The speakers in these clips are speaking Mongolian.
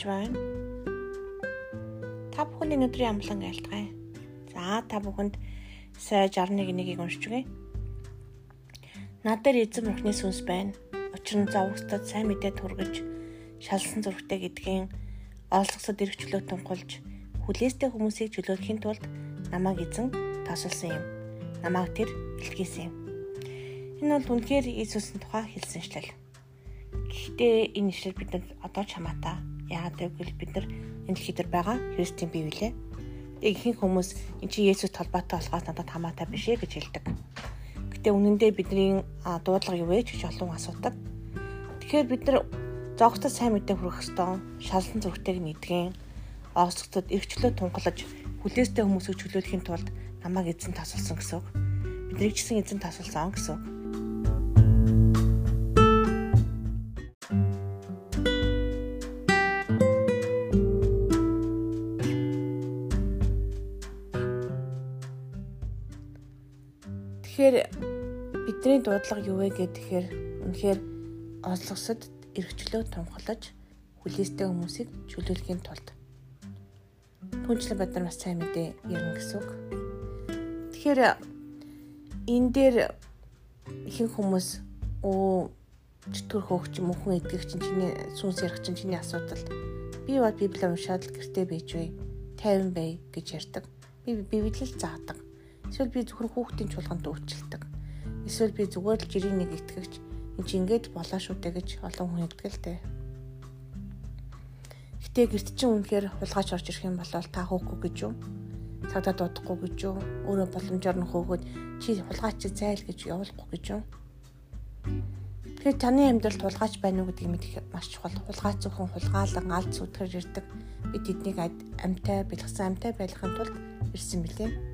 санаж байна. Та бүхний өдрийн амглан айлтгая. За та бүхэнд сая 61-ийг уншиж өгье. Над дээр эзэн бурхны сүнс байна. Учир нь зовгостод сайн мэдээ тургиж, шалсан зургтай гэдгийн олсгосод эргчлөө тунхулж, хүлээстэй хүмүүсийг чөлөөлөхийн тулд намайг эзэн тасалсан юм. Намайг тэр илгээсэн юм. Энэ бол үнэхээр Иесусийн тухай хэлсэн шлэл. Гэхдээ энэ ишлэл бидэнд одоо ч хамаатай. Яагаад гэвэл бид нар энэ дэлхий дээр байгаа Христийн бие билээ. Тэг ихэнх хүмүүс эн чи Есүс толботой болохоос надад хамаатай биш ээ гэж хэлдэг. Гэтэ үнэндээ бидний дуудлага юу вэ гэж олон асуудаг. Тэгэхээр бид нар зогсдод сайн мэдээ хүргэх ёстой. Шалсан зүрхтэйг нэгдгэн оосгцод эргчлөө тунгалаж хүлээстэй хүмүүсийг чөлөөлөхийн тулд намайг эзэн тасалсан гэсэн үг. Биднийг ч гэсэн эзэн тасалсан гэсэн үг. Тэгэхээр бидний дуудлага юу вэ гэхээр үнэхээр ослогосод эргчлөө тунхлаж хүлээстэй хүмүүсийг чөлөөлөхийн тулд түнчлэн бид нар бас сайн мэдээ ярина гэсэн үг. Тэгэхээр энэ дээр ихэнх хүмүүс оо чөтгөр хөөгч юм хүн идэх чинь чиний сүнс ярих чинь чиний асуудал. Би бол Библийг уншаад л гэртээ бийж бай, 50 бай гэж ярьдаг. Би Библийг заадаг Эсвэл би зөвхөн хүүхдийн чуулганд үйлчлдэг. Эсвэл би зүгээр л жирийн нэг итгэгч энэ чи ингээд болоо шүү дээ гэж олон хүн хэлдэг л дээ. Гэтэ гэрт чинь үнэхээр хулгайч орж ирэх юм бол та хөөхгүй гэж юу? Цагдаа дуудахгүй гэж юу? Өөрөө боломжоор нь хөөгөөд чи хулгайч зайл гэж явуулахгүй гэж юу? Тэгэхээр таны амьдралд хулгайч байна уу гэдгийг мэдэх маш чухал. Хулгайч зөвхөн хулгаалan алд зүтгэж ирдэг. Бид тэднийг амьтай, бэлгсэн амьтай байлгахын тулд ирсэн билээ.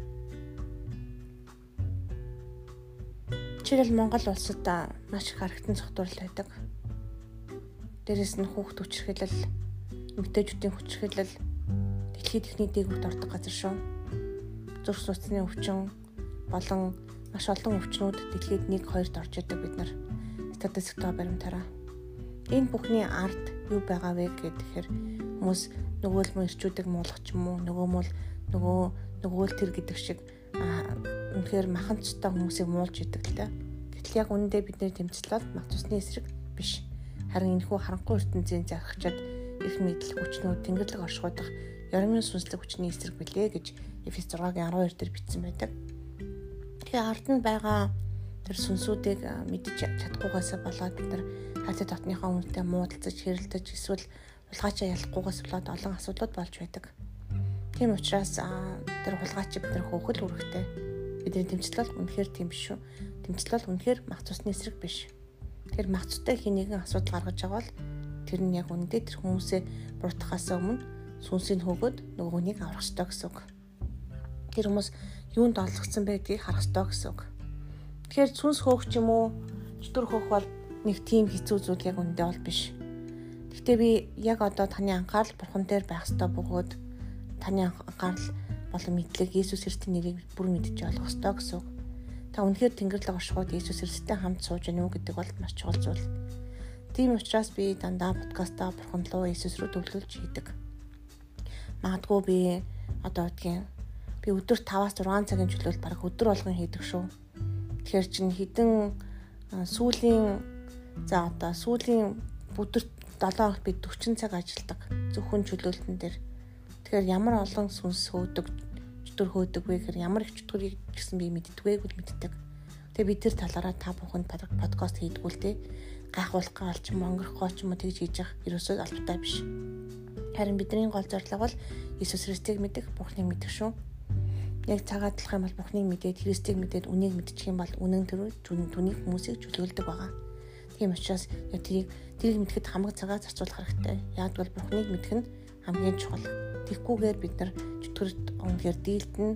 Жишээлбэл Монгол улсад маш их харагдан цогтурал байдаг. Дээрэс нь хүүхд хүчрхэлэл, эмэгтэйчүүдийн хүчрхэлэл дэлхийд ихний дээгүүрт ордог газар шүү. Зүрх судасны өвчин болон маш олон өвчнүүд дэлхийд 1 2-т орж идэг бид нар статистиктэй баримтаараа. Энэ бүхний ард юу байгаа вэ гэхээр хүмүүс нөгөө л мөн ирчүүдэг муулах ч юм уу нөгөө мул нөгөө нөгөө л тэр гэдэг шиг үнэхээр маханцтай хүмүүсийг муулж идэг л та. Гэтэл яг үнэндээ бидний тэмцэл бол мах цусны эсрэг биш. Харин энэхүү харанхуй ертөнцийн зархичаад их мэдл хүчнүүд тэнгэрлэг оршуудах ярмын сүнслэг хүчний эсрэг билээ гэж Эфес 6-гийн 12 дээр бичсэн байдаг. Тэгэхээр ард нь байгаа тэр сүнсүүдийг мэдэж чадахгүйгээс болоод бид нар хайртай дотныхоо үнэтэй муудалцаж хэрэлдэж эсвэл улгаачаа ялахгүйгээс болоод олон асуудлууд болж байдаг. Тийм учраас тэр хулгайч бид нар хөөхөл үүрэгтэй Бидний бол үнэхээр тийм биш шүү. Бол үнэхээр мах цусны эсрэг биш. Тэр мах цустай хин нэгэн асуудал гаргаж байгаа бол тэр нь яг үндэ тэр хүмүүсээ буруутгахаас өмнө сүнсийг хөөгд нөгөө хүнийг аврах ёстой гэсэн үг. Тэр хүмүүс юунд олгцсон байдгийг харах ёстой гэсэн үг. Тэгэхээр сүнс хөөх ч юм уу, чөтгөр хөөх бол нэг тийм хэцүү зүйл яг үндэ бол биш. Гэхдээ би яг одоо таны анхаарал бурхан дээр байх ёстой бөгөөд таны анхаарал болон мэдлэг Иесус Христосийн нэрийг бүр мэдж олох ёстой гэсэн үг. Та үнэхээр Тэнгэрлэг оршихуйд Иесус Христостэй хамт сууж гэнэ үү гэдэг бол маш чухал зүйл. Тийм учраас би дандаа подкастаа бурхан руу Иесус рүү төвлөрүүлж хийдэг. Магадгүй би одоо үгдгийн би өдөр 5-6 цагийн чөлөөлт бараг өдөр болгон хийдэг шүү. Тэгэхээр чин хідэн сүүлийн за одоо сүүлийн өдөрт 7 хоног би 40 цаг ажилладаг. Зөвхөн чөлөөлтөн дээр. Тэгэхээр ямар олон сүнс хөөдөг чөтгөр хөөдөг вэ гэхээр ямар их чөтгөрийг гэсэн би мэддэггүй гэл мэддэг. Тэгээ бид тэр талаараа та бүхэнд подкаст хийдгүү л те гайхуулах гал ч юм өнгөрөхгүй ч юм уу тэгж хийж явах ерөөсөө албатай биш. Харин бидний гол зорилго бол Иесус Христийг мэдэх, Бурхныг мэдэх шүү. Яг цагаатлах юм бол Бурхныг мэдээд, Христийг мэдээд үнийг мэдчих юм бол үнэн төрөө түүнийг хүмүүсийг чөлөөлдөг байгаа. Тийм учраас яг тэрийг тэрийг мэдхэд хамаг цагаа зарцуулах хэрэгтэй. Яг бол Бурхныг мэдэх нь хамгийн чухал. Тэгхгүйгээр бид нар чөтгөрт үнэхээр дийлдэн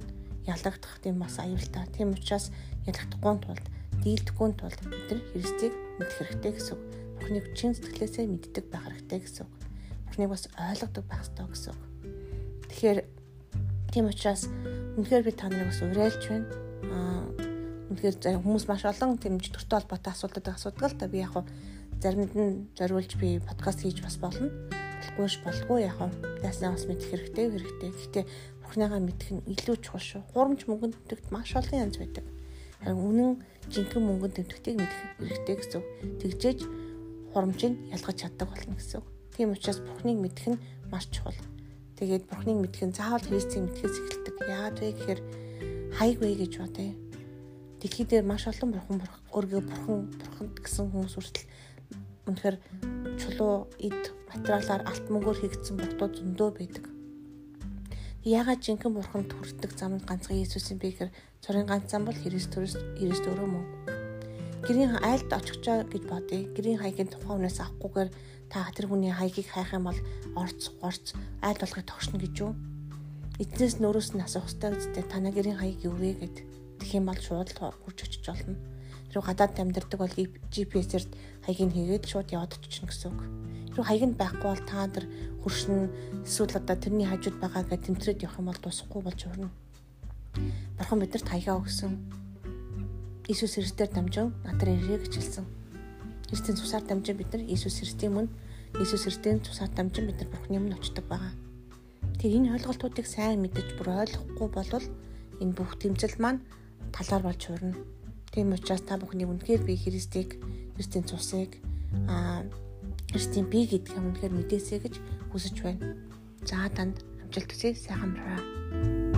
ялагдах тийм бас аюултай. Тийм учраас ялагдахгүй тулд дийлдэхгүй тулд бид нар Христийг мэдэх хэрэгтэй гэсэн үг. Бурхныг чин сэтгэлээсээ мэддэг байх хэрэгтэй гэсэн үг. Бурхныг бас ойлгодог байх хэрэгтэй гэсэн үг. Тэгэхээр тийм учраас үнэхээр би та нарыг бас уриалж байна. Аа үнэхээр хүмүүс маш олон тийм чөтгөртэй холбоотой асуудлуудыг асуудаг л та би яг заримд нь зориулж би подкаст хийж бас болно. Тогтолгүйш болгүй яах вэ? Яаснаа бас мэдэх хэрэгтэй хэрэгтэй. Гэхдээ Бурхныгаа мэдэх нь илүү чухал шүү. Хурамч мөнгөнд төгт маш олон янз байдаг. Харин үнэн жинхэнэ мөнгөнд төвтгийг мэдэх хэрэгтэй гэсэн. Тэгжээж хурамчийг ялгаж чаддаг болно гэсэн. Тийм учраас Бурхныг мэдэх нь маш чухал. Тэгээд Бурхныг мэдэх нь заавал Христийг мэдхээс эхэлдэг. Яагаад вэ гэхээр хайгвэ гэж бодъё. Дэлхий дээр маш олон бурхан өргөө бурхан бурханд гэсэн хүмүүс хүртэл үнэхээр чулуу эд материалаар алт мөнгөөр хийгдсэн буртууд зөндөө байдаг. Яагаад жинхэнэ бурханд хүрдэг зам нь ганцхан Иесусийн бэ гэхээр цорын ганц зам бол Христос Христ өөрөө мөн. Гэрийн айлд очихчоо гэж бодъё. Гэрийн хаягийн тухайн хүнээс авахгүйгээр та тэр хүний хаягийг хайх юм бол орц горц айл болгохыг тогшно гэж юу? эднээс нөрөөс нь асуух хэрэгтэй үстэй танаа гэрийн хаяг юу вэ гэд тэгэх юм бол шууд хурж очиж болно. Тэр гадаад амьдардаг бол GPS-ээр хаягийг хийгээд шууд яваад очиж гэсэн үг. Тэр хаяг нь байхгүй бол та нар хуршин эсвэл одоо тэрний хажууд байгаа гэж тэмцрээд явах юм бол дуусахгүй болж өрнө. Бурхан биднэрт хаягаа өгсөн. Иесус Христээр дамжин надад ирээ гэж хэлсэн. Христийн цусаар дамжин бид нар Иесус Христийн мөн Иесус Христийн цусаар дамжин бид нар Бурханы өмнө очдог байгаа. Тэг энэ ойлголтуудыг сайн мэдэж бүр ойлгохгүй болвол энэ бүх тэмцэл маань талаар болж хуурна. Тийм учраас та бүхний үнэхээр би Христийг, Христийн цусыг аа Христийн би гэдэг юм үнэхээр мэдээсэй гэж хүсэж байна. За танд амжилт хүсье. Сайхан амраа.